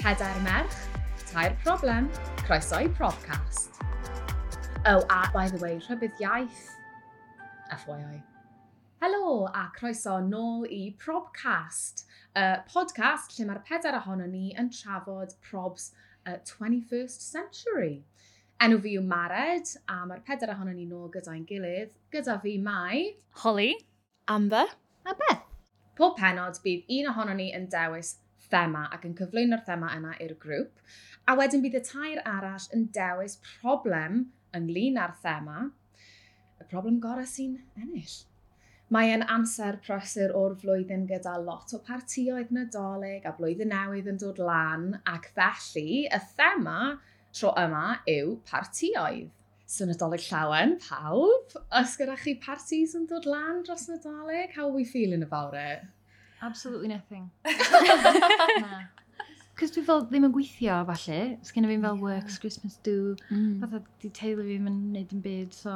Pedair merch, tair problem, croeso i Probcast. Oh, a by the way, rhybydd iaith. FYI. Helo a croeso nôl i Probcast, y uh, podcast lle mae'r pedair ohono ni yn trafod probs uh, 21st century. Enw fi yw Mared, a mae'r pedair ohono ni nôl gyda'n gilydd. Gyda fi mae... Holly. Amber. A Beth. Pob penod bydd un ohono ni yn dewis thema ac yn cyflwyno'r thema yna i'r grŵp. A wedyn bydd y tair arall yn dewis problem ynglyn â'r thema, y problem gorau sy'n ennill. Mae e'n amser prysur o'r flwyddyn gyda lot o partioedd nadolig a blwyddyn newydd yn dod lan ac felly y thema tro yma yw partioedd. So Nadolig Llawen, pawb, os gyda chi partis yn dod lan dros Nadolig, how are we feeling about it? Absolutely nothing. na. Cos dwi fel ddim yn gweithio, falle. Sgynna fi'n fel yeah. works, Christmas do. Mm. Fatha, di teulu fi'n yn neud yn byd, so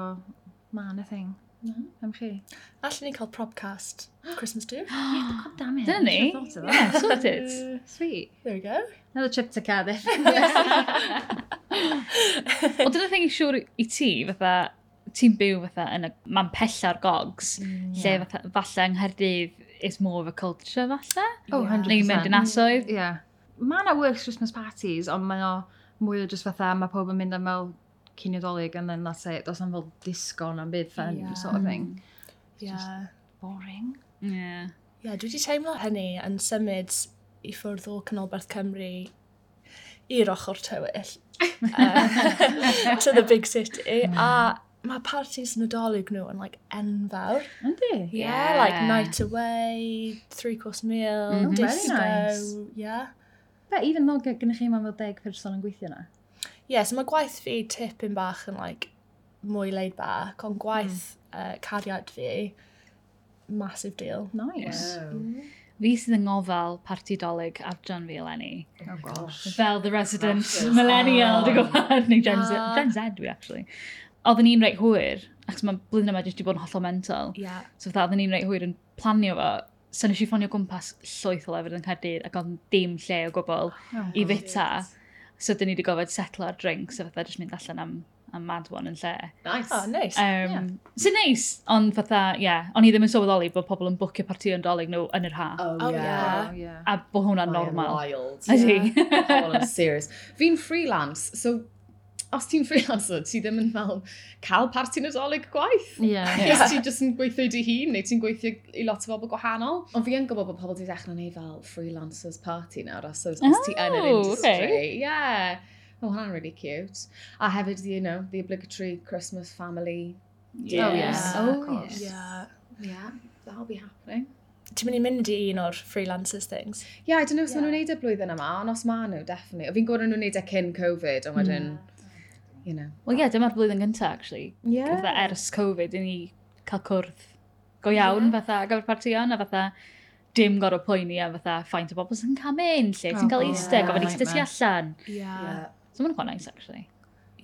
ma, nothing. No. Am chi? Allen ni cael propcast Christmas do. yeah, God damn it. Dyna ni? Yeah, sorted. Uh, Sweet. There we go. Another trip to Cardiff. Wel, dyna thing i siŵr i ti, fatha, ti'n byw fatha yn y... man pella'r gogs, mm, lle fatha, falle yng Nghaerdydd is more of a culture falle. Oh, yeah. 100%. Neu mewn dynasoedd. Ie. Yeah. Mae yna works Christmas parties, ond mae o mwy o just fatha, mae pob yn mynd am fel ciniodolig, and then that's it. Does am fel disco na'n byd, yeah. sort of thing. Yeah. just boring. Yeah. Yeah, dwi wedi teimlo hynny yn symud i ffwrdd o Canolbarth Cymru i'r ochr tywyll. uh, to the big city. Mm. A mae parties Nadolig nhw yn like enfawr. Yndi? Yeah, yeah, like night away, three course meal, mm -hmm. disco, nice. yeah. But even though gynnwch chi mae'n fel deg person yn gweithio na? Yeah, so mae gwaith fi tipyn bach yn like mwy laid back, ond gwaith mm. uh, cariad fi, massive deal. Nice. Wow. Mm. Fi sydd yng ngofal parti dolyg adran fi eleni. Oh gosh. Fel the resident millennial, oh. dwi'n gwybod, ah. neu Gen Z, Gen Z dwi actually oedden ni'n reit hwyr, achos mae blwyddyn yma jyst wedi bod yn hollol mental. Yeah. So fatha, oedden ni'n reit hwyr yn planio fo, so nes i ffonio gwmpas llwyth o lefydd yn Caerdydd ac oedd dim lle o gwbl oh, i fita. So dyn ni wedi gofod setlo ar drinks, so fatha jyst mynd allan am, am mad one yn lle. Nice. Oh, nice. Um, yeah. So nice, ond fatha, ie, yeah, o'n i ddim yn sylweddoli bod pobl yn bwcio partio yn dolyg nhw yn yr ha. Oh, oh, yeah. yeah. Oh, A bod hwna'n normal. Wild. Ydy. Yeah. oh, I'm serious. Fi'n freelance, so os ti'n freelancer, ti ddim yn fel cael parti nadolig gwaith. Ie. Yeah. yeah. Ti jyst yn gweithio dy hun, neu ti'n gweithio i lot o bobl gwahanol. Ond fi yn gwybod bod pobl wedi dechrau neud fel freelancers party nawr, os, os ti yn yr oh, industry. Okay. Yeah. Oh, hwnna'n really cute. A hefyd, you know, the obligatory Christmas family. Oh, yeah. Oh, yes. Oh, of course. Yeah. Yeah, that'll be happening. Ti'n mynd i mynd i un o'r freelancers things? Yeah, I don't know os yeah. maen nhw'n neud y blwyddyn yma, ond os maen nhw, definitely. O fi'n gwybod nhw'n neud e cyn Covid, ond wedyn... Mm you know. Wel ie, yeah, dyma'r blwyddyn gyntaf, actually. Yeah. Fatha ers Covid, i ni cael cwrdd go iawn, yeah. fatha, gyfer partion, a fatha, dim gorau poeni a fatha, ffaint o bobl sy'n cam un, lle ti'n oh, cael eistedd, gofyn eistedd ti allan. Yeah. yeah. So mae'n quite nice, actually.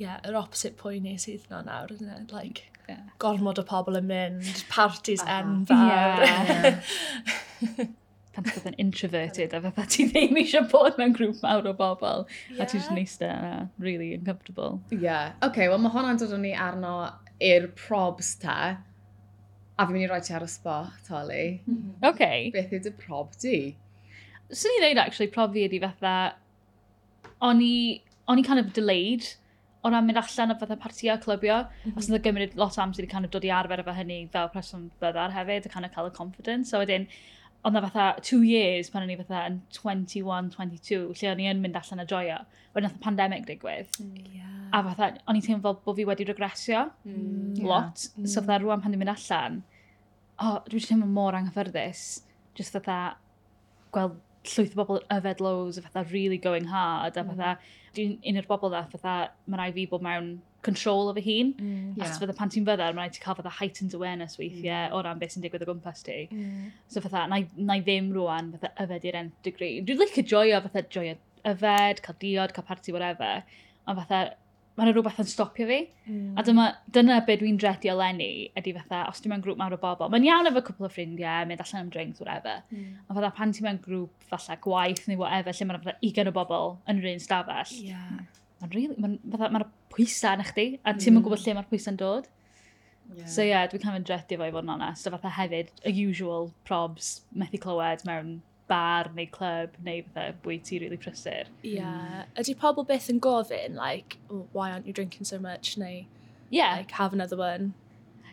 Yeah, yr opposite poeni sydd na nawr, isn't it? Like, yeah. gormod o pobl yn mynd, parties uh-huh. uh enfawr. Yeah. yeah pan ti'n yn introverted a fatha ti ddim eisiau bod mewn grŵp mawr o bobl yeah. a ti'n just neist yna, really uncomfortable. Ie, yeah. oce, okay, wel mae hwnna'n dod o'n ni arno i'r probs ta a fi'n mynd i roi ti ar y spot, Holly. Mm -hmm. Oce. Okay. Beth yw dy prob di? Swn i ddeud, actually, prob fi ydi fatha, o'n i, o'n i kind of delayed o ran mynd allan o fatha partiau clybio, mm -hmm. os yna gymryd lot o amser i kind of dod i arfer efo hynny fel person byddar hefyd, a kind of cael y confidence. So wedyn, ond na fatha two years pan o'n i fatha yn 21, 22, lle o'n i yn mynd allan a joio. Wedyn nath y pandemig digwydd. Mm. Yeah. A fatha, o'n i'n teimlo fel bod fi wedi regresio mm, lot. Yeah. So fatha, rwan pan dwi'n mynd allan, o, oh, dwi'n teimlo mor anghyffyrddus. Just fatha, gweld llwyth o bobl yfed lows, a fatha really going hard, a mm. fatha, mm. dwi'n un o'r bobl dda, fatha, mae rai fi bod mewn control o fy hun. Mm, yeah. As fydda pan ti'n fydda, mae'n rhaid ti cael fydda heightened awareness weithiau mm. o ran beth sy'n digwydd o gwmpas ti. Mm. So fatha, na, na i ddim rwan fatha yfed i'r nth degree. Dwi'n licio joio fatha joio yfed, cael diod, cael party, whatever. Ond fatha, mae yna rhywbeth yn stopio fi. Mm. A dyma, dyna beth dwi'n dredio lenni, ydy fatha, os dwi'n mewn grŵp mawr o bobl, mae'n iawn efo cwpl o ffrindiau, mynd allan am drinks, whatever. Mm. Ond fatha, pan ti'n mewn grŵp, falle gwaith neu whatever, lle mae'n fatha 20 o bobl yn yr un stafell. Yeah mae'n really, mae'n ma, ma pwysa yn chdi, a ti'n mm. gwybod lle mae'r pwysau'n dod. Yeah. So ie, yeah, dwi'n cael mynd dredu fo i fod yn onest, a fatha hefyd, y usual probs methu clywed mewn bar neu club neu fatha bwy ti really prysur. Ie, yeah. mm. ydy pobl beth yn gofyn, like, oh, why aren't you drinking so much, neu, yeah. like, have another one?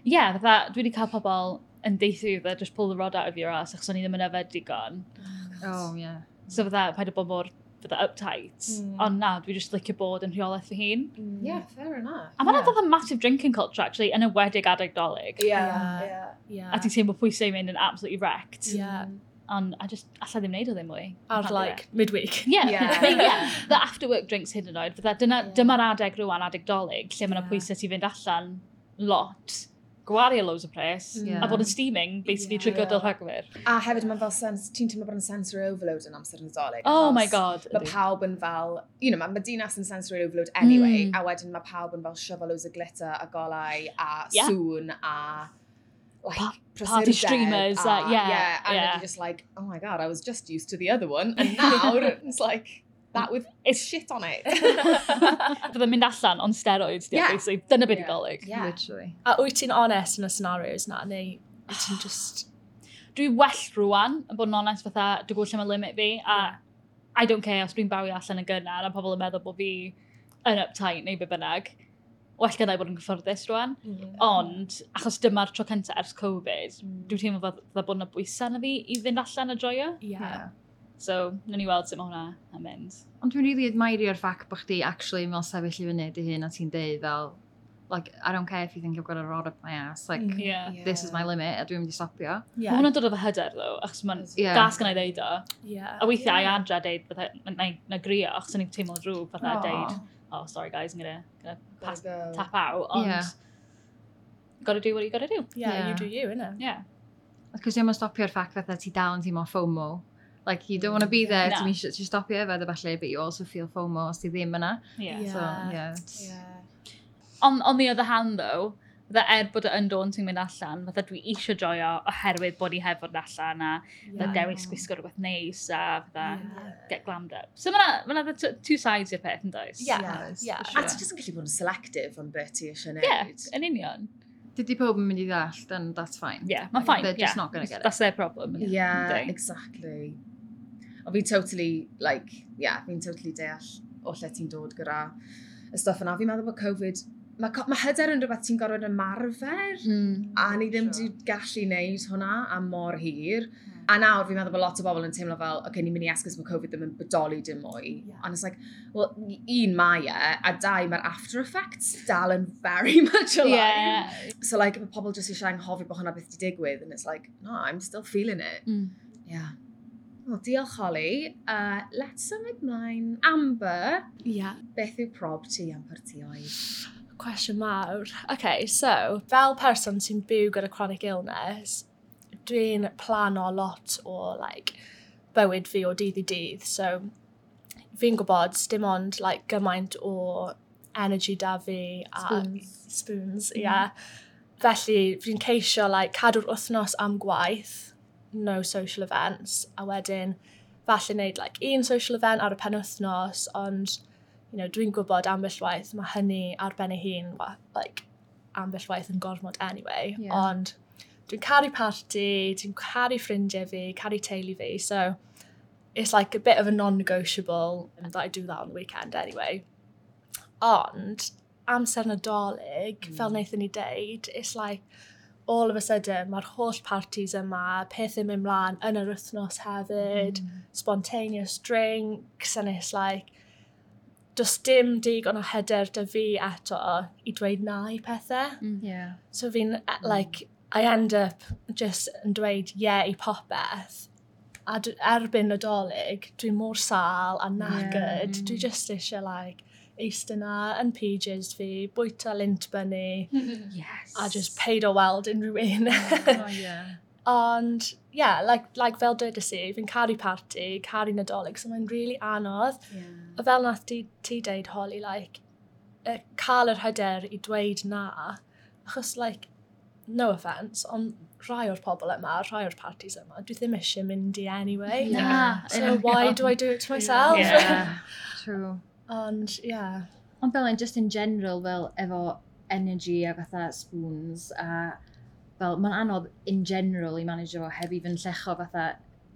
Ie, yeah, fatha, dwi wedi cael pobl yn deithio fatha, just pull the rod out of your ass, achos o'n i ddim yn yfed digon. Oh, God. oh yeah. So fatha, paid o bod mor fydda uptight. Mm. Ond na, dwi just licio bod yn rheolaeth fy hun. Mm. Yeah, fair enough. A mae'n yeah. a massive drinking culture, actually, yn ywedig adeg dolyg. Yeah, yeah. yeah. yeah. A ti'n teimlo pwysau mynd yn absolutely wrecked. Yeah. Mm. Ond I just, allai ddim wneud o ddim mwy. Ar like, midweek. Yeah, yeah. yeah. yeah. The after work drinks hyd yn oed. Fydda, dyma'r yeah. adeg rwan adeg dolyg, lle mae'n yeah. pwysau ti fynd allan lot gwario loads o pres, yeah. a bod yn steaming, basically, yeah. trwy gydol yeah. rhagfyr. A hefyd, mae'n fel sens, ti'n teimlo bod yn sensory overload yn amser yn nadolig. Oh my god. Mae pawb yn fel, you know, mae dinas yn sensory overload anyway, mm. a wedyn mae pawb yn fel shovel loads o glitter a golau a yeah. sŵn a like pa party streamers. A, uh, yeah, yeah, and yeah. you're just like, oh my god, I was just used to the other one, and now it's like, that with shit on it. Fydde'n mynd allan on steroids, yeah. basically. Dyna beth yeah. golyg. Yeah. Literally. A wyt ti'n honest yn y scenarios na, neu wyt ti'n just... Dwi well rwan, yn bod yn honest fatha, dwi'n gwybod lle mae limit fi, a yeah. I don't care os dwi'n bawi allan yn gynnar, a pobl yn meddwl bod fi yn uptight neu be bynnag. Well gyda i bod yn gyfforddus rwan. Mm. Mm-hmm. Ond, achos dyma'r tro cyntaf ers Covid, mm. dwi'n teimlo fatha bod yna bwysau na fi i fynd allan a joio. Yeah. yeah. So, nawn ni weld sut mae hwnna yn mynd. Ond dwi'n really admirio'r ffac bod chdi actually mewn sefyll i fyny dy hun a ti'n deud fel, like, I don't care if you think I've got a rod up my ass, like, mm-hmm. yeah. Yeah. this is my limit, a dwi'n mynd i stopio. Yeah. Mae hwnna'n dod o fy hyder, ddo, achos mae'n yeah. gas gan i ddeud o. Yeah. A weithiau yeah. i adra deud, bydda, na, na grio, achos o'n i'n teimlo drwg, bydda deud, oh, sorry guys, I'm gonna, gonna pass, go. tap out, ond, yeah. gotta do what you gotta do. Yeah, yeah. you do you, innit? Yeah. Cos dwi'n yn stopio'r ffac fatha ti dal yn teimlo FOMO Like, you don't want to be there to, no. to stop you efo, falle, but you also feel FOMO os ti ddim yna. Yeah. So, yeah. yeah. On, on the other hand, though, Fydda er bod yn daunting mynd allan, fydda dwi eisiau joio oherwydd bod i hefo'r allan a fydda yeah, dewis gwisgo rhywbeth neis a fydda yeah. get glammed up. So mae'na ma, na, ma na two sides i'r peth yn does? Yeah, yes, yeah. Sure. A ti jyst yn gallu bod yn selective am beth ti eisiau gwneud. Yeah, yn union. Dydy pob yn mynd i ddall, then that's fine. Yeah, mae'n fine. They're yeah. just not going to get it. That's their problem. Yeah, exactly. Ond fi'n totally, like, yeah, fi'n totally deall o lle ti'n dod gyda y stuff yna. Fi'n meddwl bod Covid, mae ma hyder yn rhywbeth ti'n gorfod ymarfer, mm, a ni ddim sure. wedi gallu neud hwnna am mor hir. Hmm. A nawr fi'n meddwl bod lot o bobl yn teimlo fel, oce, okay, ni'n mynd i esgus bod Covid ddim yn bodoli dim mwy. Yeah. And it's like, well, un mae e, a dau mae'r after effects dal yn very much alive. Yeah. So like, mae pobl jyst eisiau anghofio bod hwnna beth di digwydd, and it's like, no, I'm still feeling it. Mm. Yeah. Wel, diolch Holly. Uh, let's symud mlaen. Amber, yeah. beth yw prob ti am ti oedd? Cwestiwn mawr. OK, so, fel person sy'n byw gyda chronic illness, dwi'n plano lot o like, bywyd fi o dydd i dydd. So, fi'n gwybod dim ond like, gymaint o energy da fi. A, spoons. Spoons, ie. Mm. Yeah. Felly, fi'n ceisio like, cadw'r wythnos am gwaith no social events, a wedyn falle wneud like, un social event ar y penwthnos, ond you know, dwi'n gwybod ambell waith mae hynny ar ben ei hun like, ambell waith yn gormod anyway, yeah. ond dwi'n caru party, dwi'n caru ffrindiau fi, caru teulu fi, so it's like a bit of a non-negotiable that I do that on the weekend anyway. Ond amser nadolig, mm. fel wnaethon ni deud, it's like, all of a sudden, mae'r holl parties yma, pethau mynd mlaen yn yr wythnos hefyd, mm. spontaneous drinks, and it's like, does dim digon o hyder dy fi eto i dweud na i pethau. Mm. Yeah. So fi'n, e, mm. like, I end up just yn dweud ie yeah, i popeth. A erbyn nadolig, dwi'n mor sal a nagyd. Yeah. Dwi mm. just eisiau, like, eist yna yn PJs fi, bwyta lint bynnu. yes. A just paid o weld unrhyw un. oh, yeah. Ond, yeah, like, like fel dwedais i, fi'n caru party, caru nadolig, so mae'n really anodd. Yeah. A fel nath ti, ti deud, Holly, like, uh, cael yr hyder i dweud na, achos, like, no offence, ond rhai o'r pobl yma, rhai o'r parties yma, dwi ddim eisiau mynd i anyway. Na. So yeah. why do I do it to myself? Yeah, true. Ond, ia. Yeah. Ond fel yn, just in general, fel efo energy a fatha spoons, a fel, mae'n anodd in general i manage fo heb i fy'n llecho fatha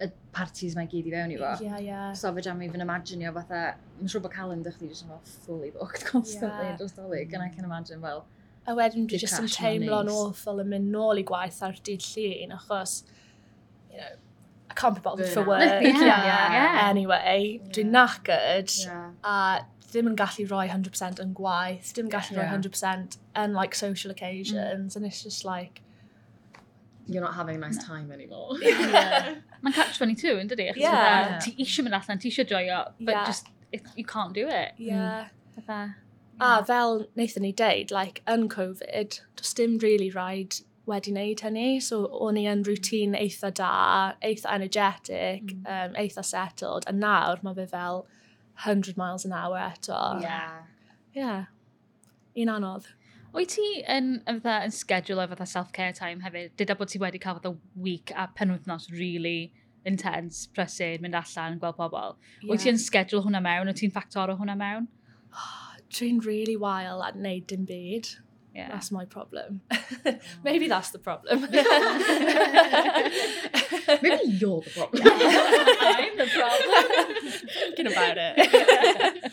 y parties mae gyd i fewn i fo. Ie, yeah, ie. Yeah. So fe jam i fy'n imaginio fatha, mae'n siŵr bod calendar chdi jyst yn fel fully booked constantly yeah. dros dolyg, and I can imagine fel... A wedyn dwi jyst yn teimlo'n awful yn mynd nôl i gwaith ar dydd llun, achos, you know, I can't be bothered for work. yeah. yeah. yeah. Anyway, yeah. dwi'n knackered. Yeah. A ddim yn gallu rhoi 100% yn gwaith, ddim yn gallu yeah. rhoi 100% yn like social occasions, mm. and it's just like... You're not having a nice no. time anymore. yeah. Mae'n catch-22 yn dydi? Yeah. Ti eisiau mynd allan, ti eisiau joio, but yeah. just, it, you can't do it. Yeah. Mm. A ah, fel wnaethon ni deud, like, yn Covid, does dim really rhaid wedi wneud hynny. So, o'n i yn rŵtín eitha da, eitha energetic, mm. um, eitha settled, a nawr mae fe fel 100 miles an hour eto. Yeah. Yeah. Un anodd. Wyt ti yn, fatha, yn schedule fatha self-care time hefyd? Dyda bod ti wedi cael fatha week a penwythnos really intense, prysur, mynd allan, gweld pobl. Yeah. Wyt yn schedule hwnna mewn? Wyt ti'n factor o hwnna mewn? Oh, Dwi'n really wael at wneud dim byd. Yeah. That's my problem. Oh. Maybe that's the problem. Maybe you're the problem. I'm the problem. Thinking about it.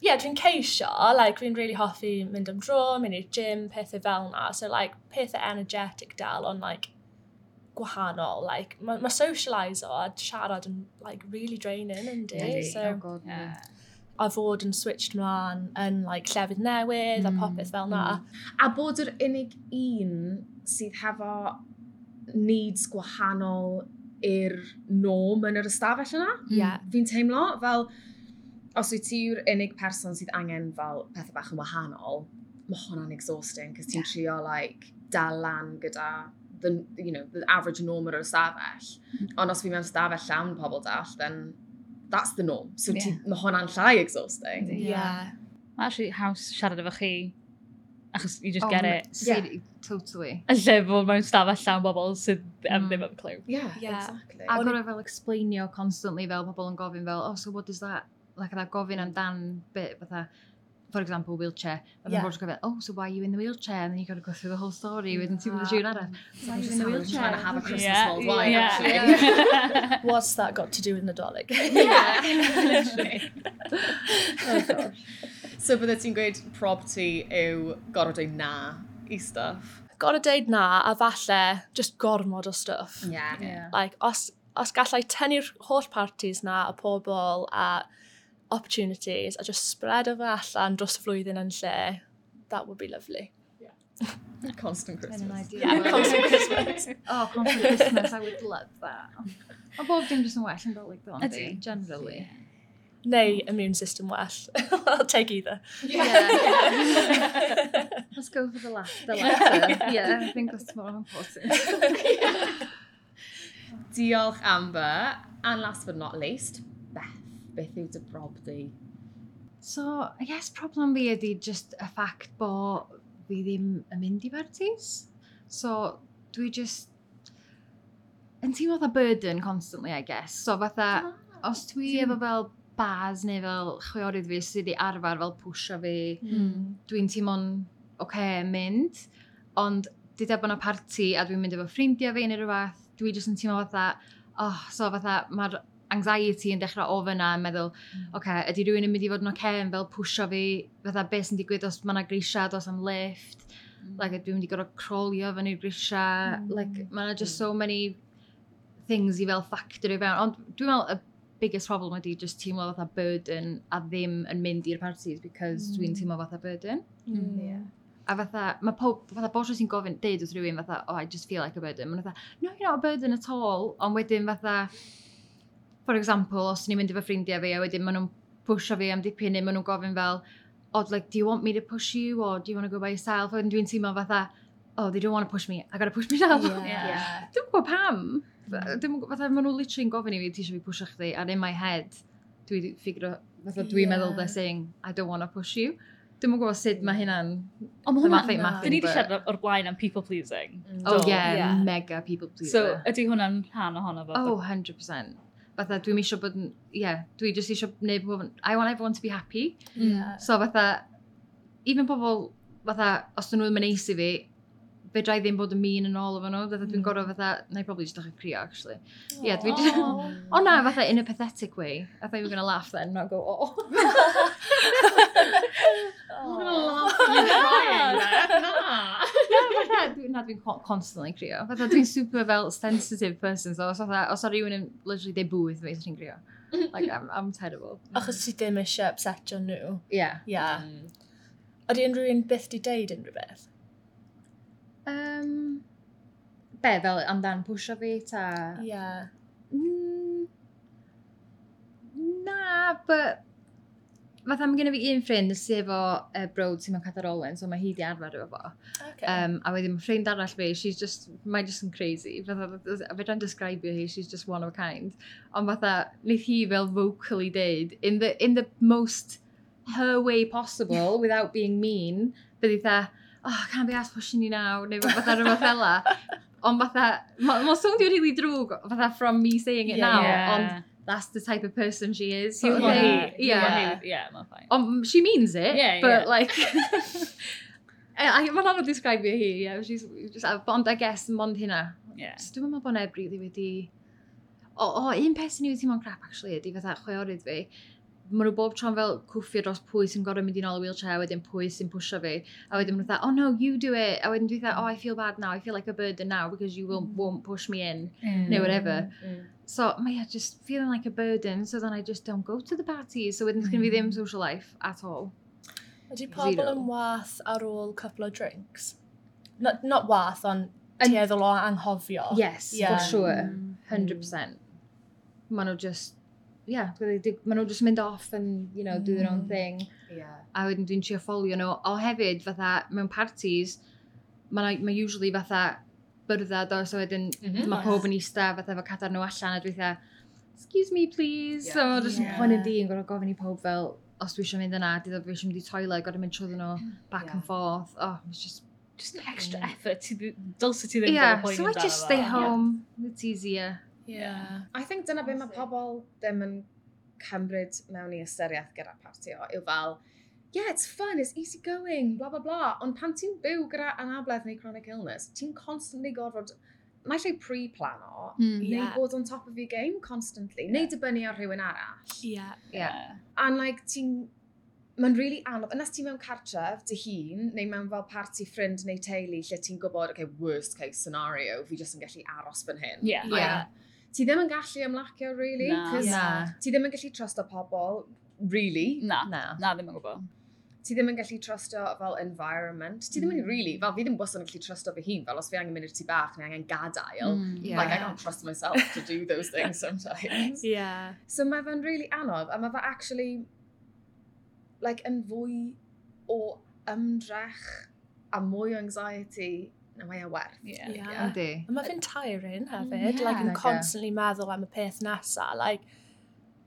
yeah, dwi'n ceisio, like, fi'n really hoffi mynd am dro, mynd i'r gym, pethau fel na. So, like, pethau energetic dal, ond, like, gwahanol. Like, mae ma socialiso a siarad yn, like, really draining, yndi. So, oh god, Yeah. a fod yn switched mlaen yn like, llefydd newydd mm. a hmm, popeth fel na. Mm. A bod yr unig un sydd hefo needs gwahanol i'r norm yn yr ystafell yna. Hmm. Yeah. Fi'n teimlo fel, os wyt ti'r unig person sydd angen fel pethau bach yn wahanol, mae hwnna'n exhausting, cos ti'n yeah. trio like, dal lan gyda the, you know, the average norm yr ystafell. Mm. Ond os fi mewn ystafell llawn pobl dall, then that's the norm. So yeah. ti, mae hwnna'n llai exhausting. Yeah. yeah. Mae actually haws siarad efo chi. Achos you just oh, get it. Yeah. Totally. A lle bod mewn stafell llawn bobl sydd mm. ddim yn clyw. Yeah, yeah, exactly. A gorau fel explainio constantly fel pobl yn gofyn fel, oh, so what does that, like that gofyn amdan bit fatha, for example, wheelchair, And yeah. mae'n gofio, oh, so why are you in the wheelchair? And then you've got to go through the whole story with yn ti'n mynd i'n arall. So I'm just in the wheelchair. trying to have a Christmas yeah. worldwide, yeah. actually. Yeah. What's that got to do with Nadolig? yeah, literally. oh, gosh. So bydde ti'n gweud property yw gorfod dweud na i stuff? Gorfod deud na a falle just gormod o stuff. Yeah. yeah. Like, os, os gallai tynnu'r holl parties na a pobl a opportunities a just spread o fe allan dros y flwyddyn yn lle, that would be lovely. Yeah. Constant Christmas. Yeah, constant Christmas. oh, constant Christmas, I would love that. A bob dim jyst yn well yn dolyg ddo, ydy, generally. Yeah. Neu immune system well. I'll take either. Yeah. Let's go for the latter. The latter. yeah, I think that's more important. Diolch, Amber. And last but not least, beth yw dy brob di? So, I guess problem fi ydi just y ffact bo fi ddim yn mynd i parties. So, dwi just yn teimlo fatha burden constantly, I guess. So, fatha, ah, os dwi efo fel bars neu fel chwiorydd fi sydd wedi arfer fel pwysio fi, mm. dwi'n teimlo'n oce okay, mynd, ond dyda bod yna parti a dwi'n mynd efo ffrindiau fi neu rhywbeth, dwi jyst yn teimlo fatha, oh, so fatha, mae'r anxiety yn dechrau ofyn yn meddwl, mm. oce, okay, ydy rhywun yn mynd i fod yn oce okay, yn fel pwysio fi, fatha beth sy'n digwydd os mae yna grisiad, os am lift, mm. like, dwi'n mynd i gorau crawlio fan i'r grisiau, mm. like, mae yna just hmm. so many things i fel factor i fewn, ond dwi'n meddwl, y biggest problem ydy just teimlo fatha burden a ddim yn mynd i'r parties because mm. dwi'n hmm. teimlo fatha burden. Mm. Yeah. A fatha, mae pob, fatha bod sy'n gofyn, deud wrth rhywun fatha, oh, I just feel like a burden. Mae'n fatha, no, you're not a burden at all. Ond wedyn fatha, for example, os ni'n mynd efo ffrindiau fi a wedyn maen nhw'n pwysio fi am dipyn neu maen nhw'n gofyn fel, oh, like, do you want me to push you or do you want to go by yourself? A dwi'n teimlo fatha, oh, they don't want to push me, I gotta push myself. Yeah. yeah. Dwi'n gwybod pam. Dwi'n gwybod fatha, maen nhw literally'n gofyn i fi, ti eisiau fi pwysio chdi, and in my head, dwi'n ffigro, fatha, dwi'n yeah. meddwl they're saying, I don't want to push you. Dwi'n mwyn gwybod sut mae hynna'n... O, mae hwnna'n... Dyn ni wedi siarad o'r blaen am people pleasing. Mm. Oh, yeah, yeah, mega people pleaser. So, ydy hwnna'n rhan ohono fo? Oh, 100% fatha, dwi'n eisiau bod, ie, yeah, dwi just eisiau gwneud pobl, I want everyone to be happy. Yeah. So fatha, even pobl, fatha, os dyn nhw ddim yn neis i fi, fedra i ddim bod yn mean yn ôl efo nhw, fatha dwi'n mm. gorau fatha, na i probably just dechrau crio, actually. Ie, yeah, dwi just, o na, fatha, in a pathetic way, I thought you were going to laugh then, not go, oh. I'm gonna to laugh, you're crying na dwi'n constantly crio. Fatha dwi'n super fel sensitive person, so os, os o rhywun yn literally deu bwyth fi, dwi'n crio. Like, I'm, I'm terrible. Achos ti ddim eisiau upsetio nhw. Yeah. Yeah. Mm. Oeddi unrhyw un byth di deud unrhyw beth? Um, be, fel amdan pwysio fi, ta? Yeah. Mm, na, but fatha mae gen i fi un ffrind sydd efo uh, brod sy'n mewn Cadar Owen, so mae hi di arfer efo fo. Okay. Um, a wedyn ffrind arall fi, she's just, mae just yn crazy. Fatha, a fe dra'n describio hi, she's just one of a kind. Ond fatha, wneud hi fel vocally deud, in the, in the most her way possible, without being mean, byddi dda, oh, can't be asked pushing you now, neu fatha rhywbeth fela. Ond fatha, mae'n ma, ma swndio really drwg, fatha from me saying it yeah, now, yeah. ond that's the type of person she is. Sort You want hate, yeah, yeah, yeah, mae'n fine. Um, she means it, yeah, but yeah. like. I, mae'n anodd describio hi, yeah, she's just, uh, ond I guess, mond hynna. Yeah. So dwi'n meddwl bod neb rili wedi... O, o, un peth sy'n ei wedi mewn crap, actually, ydy fatha chweorydd fi maen nhw bob tro'n fel cwffio dros pwy sy'n gorau mynd i nôl y wheelchair, wedyn pwy sy'n pwysio fi. A wedyn maen nhw'n oh no, you do it. A wedyn dwi'n dweud, oh, I feel bad now, I feel like a burden now because you won't, mm. won't push me in, mm. neu whatever. Mm. So, mae yeah, just feeling like a burden, so then I just don't go to the parties. So wedyn mm. fi ddim social life at all. Ydy pobl yn wath ar ôl couple of drinks? Not, not wath, ond tueddol o anghofio. Yes, yeah. for sure. 100%. Mm. Maen nhw just yeah, maen nhw just mynd off and, you know, do their own thing. Yeah. A wedyn dwi'n trio ffolio nhw. O hefyd, fatha, mewn parties, mae ma usually fatha byrddad o, so wedyn mm -hmm. mae pob yn eista fatha efo cadar nhw allan a dwi'n eitha, excuse me please, yeah. so mae jyst yeah. yn di yn gorau gofyn i pob fel, os dwi eisiau mynd yna, dwi eisiau mynd i toilet, gorau mynd trwy nhw back yeah. and forth, oh, it's just just extra effort, dylse ti ddim yeah, so I just stay home, yeah. it's easier. Yeah. I think dyna beth mae pobl ddim yn cymryd mewn i ystyriaeth gyda partio yw fel, yeah, it's fun, it's easy going, bla bla bla. Ond pan ti'n byw gyda anabledd neu chronic illness, ti'n constantly gorfod naill eisiau pre-plano, mm, neu yeah. bod on top of your game constantly, yeah. neu dibynnu ar rhywun arall. Yeah. yeah. And like, ti'n... Mae'n really anodd, ynas ti mewn cartref dy hun, neu mewn fel party ffrind neu teulu lle ti'n gwybod, okay, worst case scenario, fi jyst yn gallu aros fan hyn. Yeah. yeah. yeah ti ddim yn gallu ymlacio, really. Na. Na. Ti ddim yn gallu trusto pobl, really. Na, na, na ddim yn gwybod. Ti ddim yn gallu trusto fel environment. Ti ddim yn mm. really, fel fi ddim bwysyn yn gallu trusto fy hun, fel os fi angen mynd i'r tu bach neu angen gadael. Mm, yeah. Like, I can't trust myself to do those things sometimes. yeah. So mae fe'n really anodd, a mae fe actually, like, yn fwy o ymdrech a mwy o anxiety na mae e werth. Yeah. yeah. yeah. Mae fe'n tiring hefyd, yeah. like, yn like constantly meddwl am y peth nesa. like,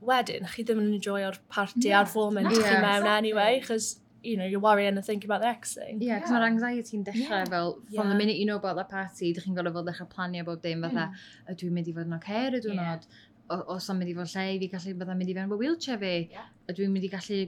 wedyn, chi ddim yn enjoyo'r party yeah. a'r foment yeah, chi mewn exactly. anyway, because you know, you're worrying and thinking about the next thing. Yeah, because yeah. mae'r anxiety'n dechrau yeah. fel, from yeah. the minute you know about that party, ydych chi'n gorfod fod ddechrau planio bob dim fatha, mm. ydw i'n mynd i fod yn o'r cair y diwrnod, os o'n mynd i fod lle i fi gallu bydda'n mynd i fewn fy wheelchair fi, yeah. ydw i'n mynd i gallu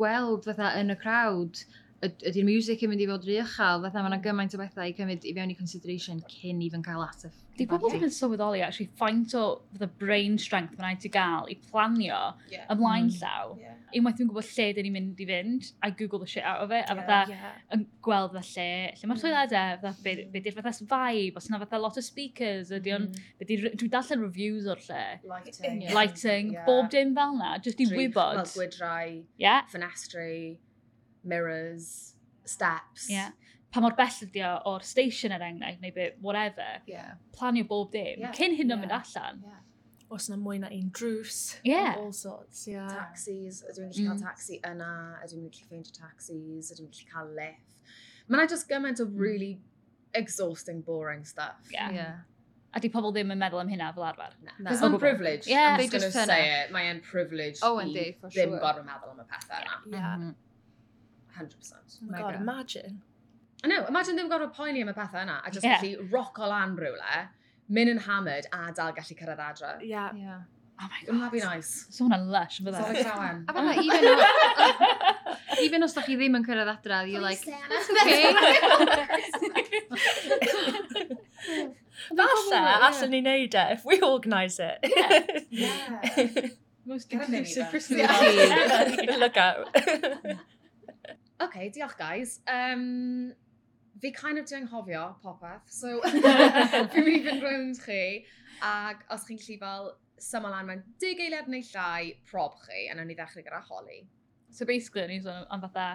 gweld fatha yn y crowd, ydy'r music yn mynd i fod rhy uchel, fatha mae yna gymaint o bethau i cymryd i fewn i consideration cyn i fy'n cael ataf. Di pobl ddim yn sylweddoli, actually, faint o the brain strength mae'n rhaid i gael i planio yeah. ymlaen mm. llaw. Yeah. Unwaith dwi'n gwybod lle dyn ni'n mynd i fynd, I google the shit out of it, a fatha yeah. yn gweld fatha lle, lle mae'r toiledau, hmm. fatha, be, hmm. be di'r fatha vibe, os yna fatha lot o speakers, ydy mm. on, hmm. dwi'n darllen reviews o'r lle. Lighting. Lighting, yeah. bob dim fel na, just i wybod. Fel gwydrau, yeah. ffenestri, mirrors, steps. Yeah. Pa mor bell ydi o o'r station er enghraifft neu bit, whatever. Yeah. Planio bob dim. Yeah. Cyn hyn o'n yeah. mynd allan. Yeah. Os yna mwy na un drws. Yeah. All sorts, yeah. Taxis. Ydw i'n gallu mm. cael taxi yna. Ydw i'n gallu ffeindio taxis. Ydw i'n gallu cael lift. Mae'n just gymaint o mm. really exhausting, boring stuff. Yeah. yeah. A di pobl ddim yn meddwl am hynna fel arfer. Na. Cos mae'n privilege. Yeah, I'm just going to say it. Mae'n privilege oh, i sure. ddim gorfod meddwl am y pethau yna. Yeah. Mm. 100%. Oh my god, imagine. I know, imagine ddim gorfod poeni am y pethau yna, a just yeah. gallu rock o lan rhywle, mynd yn hammered a dal gallu cyrraedd adre. Yeah. yeah. Oh my god. that be nice. So hwnna'n lush, fydda. So llawen. A fydda, even, o, even os da chi ddim yn cyrraedd adra, you're like, it's okay. Fasa, allan ni neud e, if we organise it. Yeah. yeah. Most inclusive Christmas. Yeah. Look out. OK, diolch guys. Um, fi kind of dwi'n hofio popeth, so fi'n mynd i fynd rownd chi, ac os chi'n gallu fel syml lan mewn dig eiliad neu llai, prob chi, a nawn ni ddechrau gyda holi. So basically, o'n i'n sôn am fatha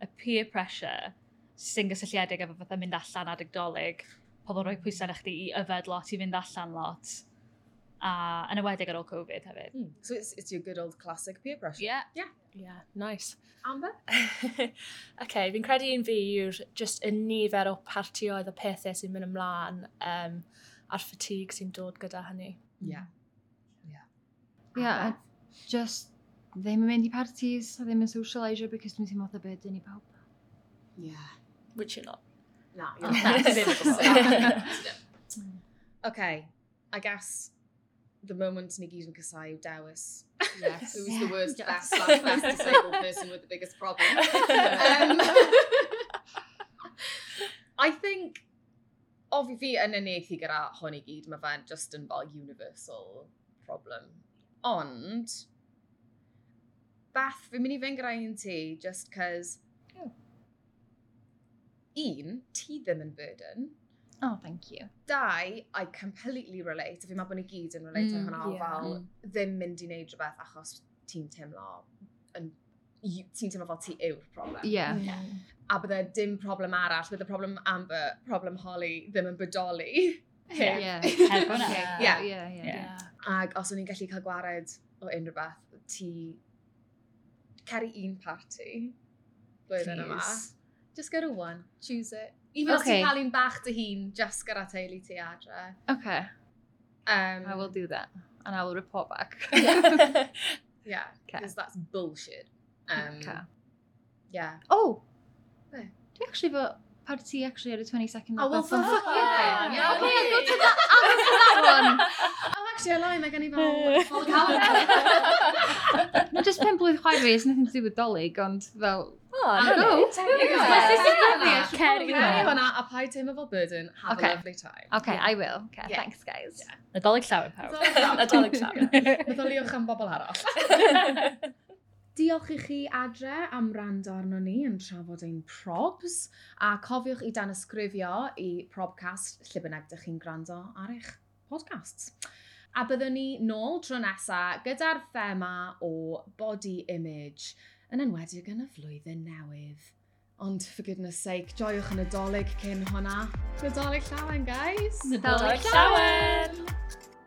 y peer pressure sy'n gysylltiedig efo fatha mynd allan adegdolig, pobl roi pwysau na chdi i yfed lot, i fynd allan lot uh, yn ywedig ar ôl Covid hefyd. Mm. So it's, it's your good old classic peer pressure. Yeah. Yeah. Yeah, nice. Amber? okay, fi'n credu un fi yw'r just y nifer o partioedd o pethau sy'n mynd ymlaen um, a'r ffatig sy'n dod gyda hynny. Yeah. Yeah. Amber? Yeah, just ddim yn mynd i parties, a ddim yn socialisio because dwi'n teimlo dda byd yn i pawb. Yeah. Which you're not. Na, you're not. Okay, I guess the moment Nagin Kasai Dawis. Yes. Who was yeah. the worst, yes. best, last, best disabled person with the biggest problem. um, I think, o fi yn uniaethu gyda hwn i gyd, mae fe'n just yn fel universal problem. Ond, Beth, fi'n mynd i fynd gyda un ti, just cos... Oh. Un, ti ddim yn burden. Oh, thank you. Dau, I completely relate. Fi'n meddwl bod ni gyd yn relate mm, hwnna, yeah. fel ddim mynd i wneud rhywbeth achos ti'n teimlo yn ti'n teimlo fel ti yw'r problem. Yeah. Mm. yeah. A bydde dim problem arall, bydde problem Amber, problem Holly ddim yn bodoli. Yeah. yeah. Heb hwnna. Yeah. Yeah. Yeah. yeah. yeah. Ac os o'n i'n gallu cael gwared o unrhyw beth, ti ceri un party blwyddyn yma. Just go to one, choose it, Even okay. os ti'n cael un bach dy hun, just gyda teulu ti adre. Okay. Um, I will do that. And I will report back. yeah, yeah because that's bullshit. Um, okay. Yeah. Oh! Be? Dwi actually fo How did actually ar y 22nd. Oh, well, for fucking hell. Yeah, okay, I'll go to that, I'll go to that one. Oh, actually, I lie, mae gen i fel full calendar. No, just pen blwydd chwaer fi, it's nothing to do with dolyg, ond fel... Oh, I'll oh, go. Cer i hwnna. hwnna a paid teimlo fel burden, have okay. a lovely time. Okay, I will. Okay, yeah. thanks guys. Yeah. Nadolig llawer, pawb. Nadolig llawer. Nadolig am bobl arall. Diolch i chi adre am rando arno ni yn trafod ein probs a cofiwch i dan ysgrifio i probcast lle bynnag ydych chi'n gwrando ar eich podcasts. A byddwn ni nôl tro nesa gyda'r thema o body image yn enwedig yn y flwyddyn newydd. Ond for goodness sake, joiwch yn y dolyg cyn hwnna. Nadolig llawen, guys! Nadolig llawen! llawen!